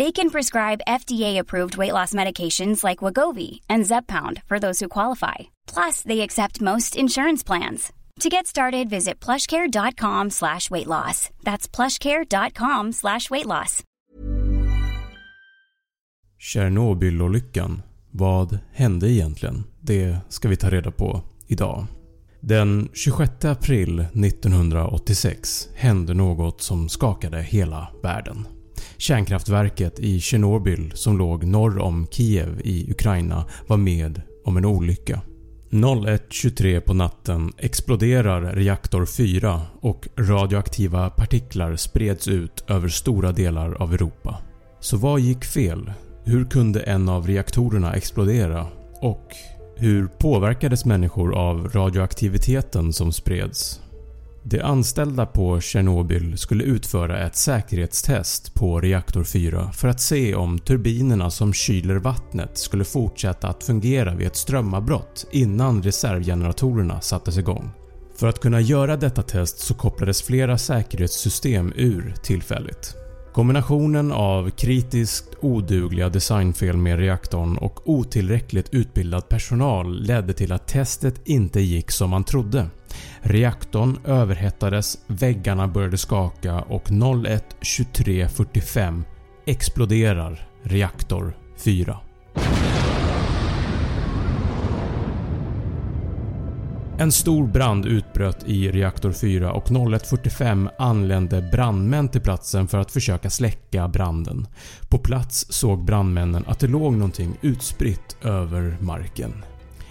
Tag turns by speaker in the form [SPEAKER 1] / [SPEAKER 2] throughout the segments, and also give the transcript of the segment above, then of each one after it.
[SPEAKER 1] They can prescribe FDA-approved weight loss medications like Wagovi and Zeppound for those who qualify. Plus, they accept most insurance plans. To get started, visit plushcare.com slash weight loss. That's plushcare.com slash weight loss.
[SPEAKER 2] Tjernobylolyckan. Vad hände egentligen? Det ska vi ta reda på idag. Den 26 april 1986 hände något som skakade hela världen. Kärnkraftverket i Tjernobyl som låg norr om Kiev i Ukraina var med om en olycka. 01.23 på natten exploderar reaktor 4 och radioaktiva partiklar spreds ut över stora delar av Europa. Så vad gick fel? Hur kunde en av reaktorerna explodera? Och hur påverkades människor av radioaktiviteten som spreds? De anställda på Tjernobyl skulle utföra ett säkerhetstest på reaktor 4 för att se om turbinerna som kyler vattnet skulle fortsätta att fungera vid ett strömavbrott innan reservgeneratorerna sattes igång. För att kunna göra detta test så kopplades flera säkerhetssystem ur tillfälligt. Kombinationen av kritiskt odugliga designfel med reaktorn och otillräckligt utbildad personal ledde till att testet inte gick som man trodde. Reaktorn överhettades, väggarna började skaka och 01.23.45 exploderar reaktor 4. En stor brand utbröt i reaktor 4 och 01.45 anlände brandmän till platsen för att försöka släcka branden. På plats såg brandmännen att det låg någonting utspritt över marken.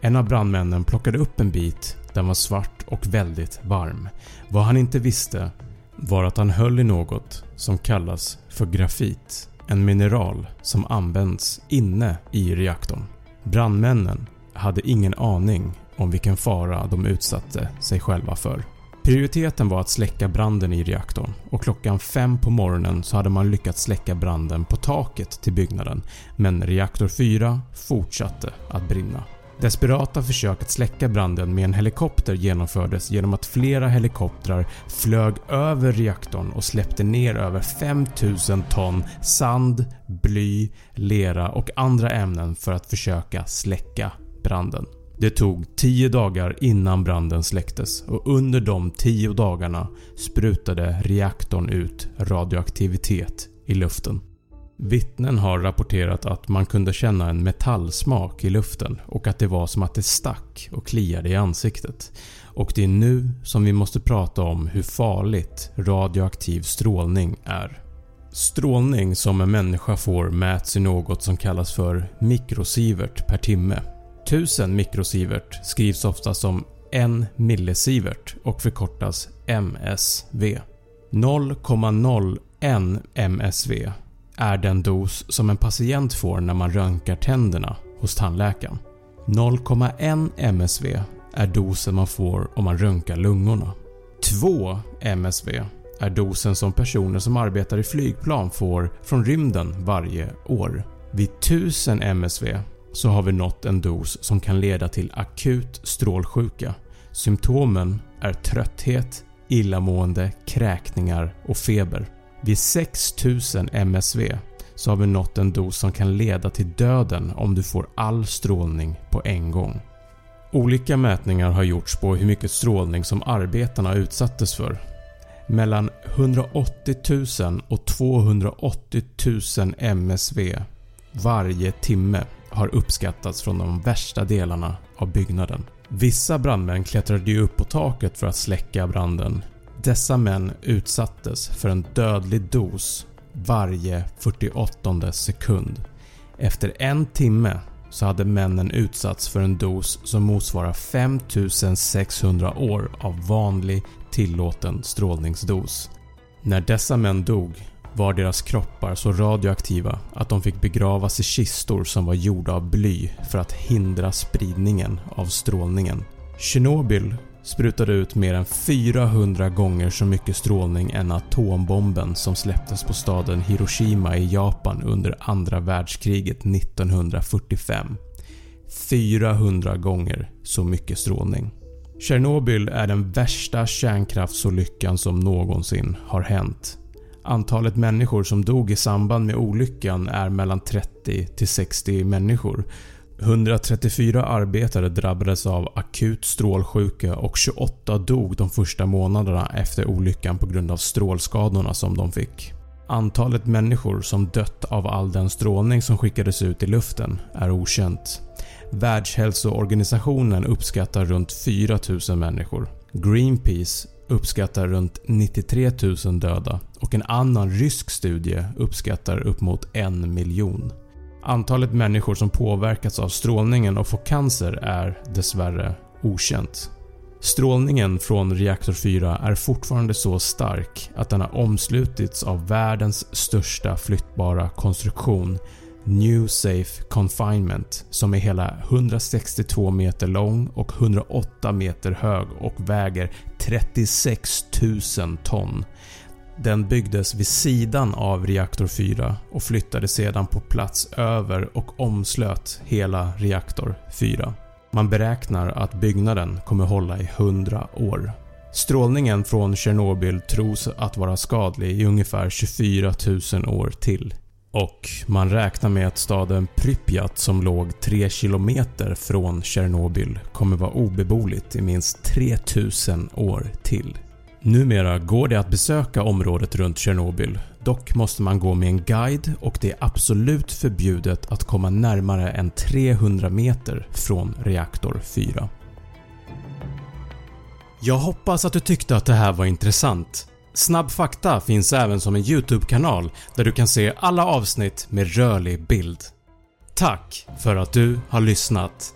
[SPEAKER 2] En av brandmännen plockade upp en bit, den var svart och väldigt varm. Vad han inte visste var att han höll i något som kallas för grafit. En mineral som används inne i reaktorn. Brandmännen hade ingen aning om vilken fara de utsatte sig själva för. Prioriteten var att släcka branden i reaktorn och klockan 5 på morgonen så hade man lyckats släcka branden på taket till byggnaden men reaktor 4 fortsatte att brinna. Desperata försök att släcka branden med en helikopter genomfördes genom att flera helikoptrar flög över reaktorn och släppte ner över 5000 ton sand, bly, lera och andra ämnen för att försöka släcka branden. Det tog 10 dagar innan branden släcktes och under de 10 dagarna sprutade reaktorn ut radioaktivitet i luften. Vittnen har rapporterat att man kunde känna en metallsmak i luften och att det var som att det stack och kliade i ansiktet. Och det är nu som vi måste prata om hur farligt radioaktiv strålning är. Strålning som en människa får mäts i något som kallas för mikrosievert per timme 1000 mikrosievert skrivs ofta som 1 millisievert och förkortas MSV. 0,01 MSV är den dos som en patient får när man röntgar tänderna hos tandläkaren. 0,1 MSV är dosen man får om man röntgar lungorna. 2 MSV är dosen som personer som arbetar i flygplan får från rymden varje år. Vid 1000 MSV så har vi nått en dos som kan leda till akut strålsjuka. Symptomen är trötthet, illamående, kräkningar och feber. Vid 6000 MSV så har vi nått en dos som kan leda till döden om du får all strålning på en gång. Olika mätningar har gjorts på hur mycket strålning som arbetarna utsattes för. Mellan 180 000 och 280 000 MSV varje timme har uppskattats från de värsta delarna av byggnaden. Vissa brandmän klättrade ju upp på taket för att släcka branden. Dessa män utsattes för en dödlig dos varje 48 sekund. Efter en timme så hade männen utsatts för en dos som motsvarar 5600 år av vanlig tillåten strålningsdos. När dessa män dog var deras kroppar så radioaktiva att de fick begravas i kistor som var gjorda av bly för att hindra spridningen av strålningen. Tjernobyl sprutade ut mer än 400 gånger så mycket strålning än atombomben som släpptes på staden Hiroshima i Japan under andra världskriget 1945. 400 gånger så mycket strålning. Tjernobyl är den värsta kärnkraftsolyckan som någonsin har hänt. Antalet människor som dog i samband med olyckan är mellan 30 till 60 människor 134 arbetare drabbades av akut strålsjuka och 28 dog de första månaderna efter olyckan på grund av strålskadorna som de fick. Antalet människor som dött av all den strålning som skickades ut i luften är okänt. Världshälsoorganisationen uppskattar runt 4000 människor. Greenpeace uppskattar runt 93 000 döda och en annan rysk studie uppskattar upp mot en miljon. Antalet människor som påverkats av strålningen och får cancer är dessvärre okänt. Strålningen från reaktor 4 är fortfarande så stark att den har omslutits av världens största flyttbara konstruktion New Safe Confinement som är hela 162 meter lång och 108 meter hög och väger 36 000 ton. Den byggdes vid sidan av reaktor 4 och flyttade sedan på plats över och omslöt hela reaktor 4. Man beräknar att byggnaden kommer hålla i 100 år. Strålningen från Tjernobyl tros att vara skadlig i ungefär 24 000 år till. Och man räknar med att staden Pripyat som låg 3 km från Tjernobyl kommer vara obeboeligt i minst 3000 år till. Numera går det att besöka området runt Tjernobyl. Dock måste man gå med en guide och det är absolut förbjudet att komma närmare än 300 meter från reaktor 4. Jag hoppas att du tyckte att det här var intressant. Snabb fakta finns även som en YouTube-kanal där du kan se alla avsnitt med rörlig bild. Tack för att du har lyssnat!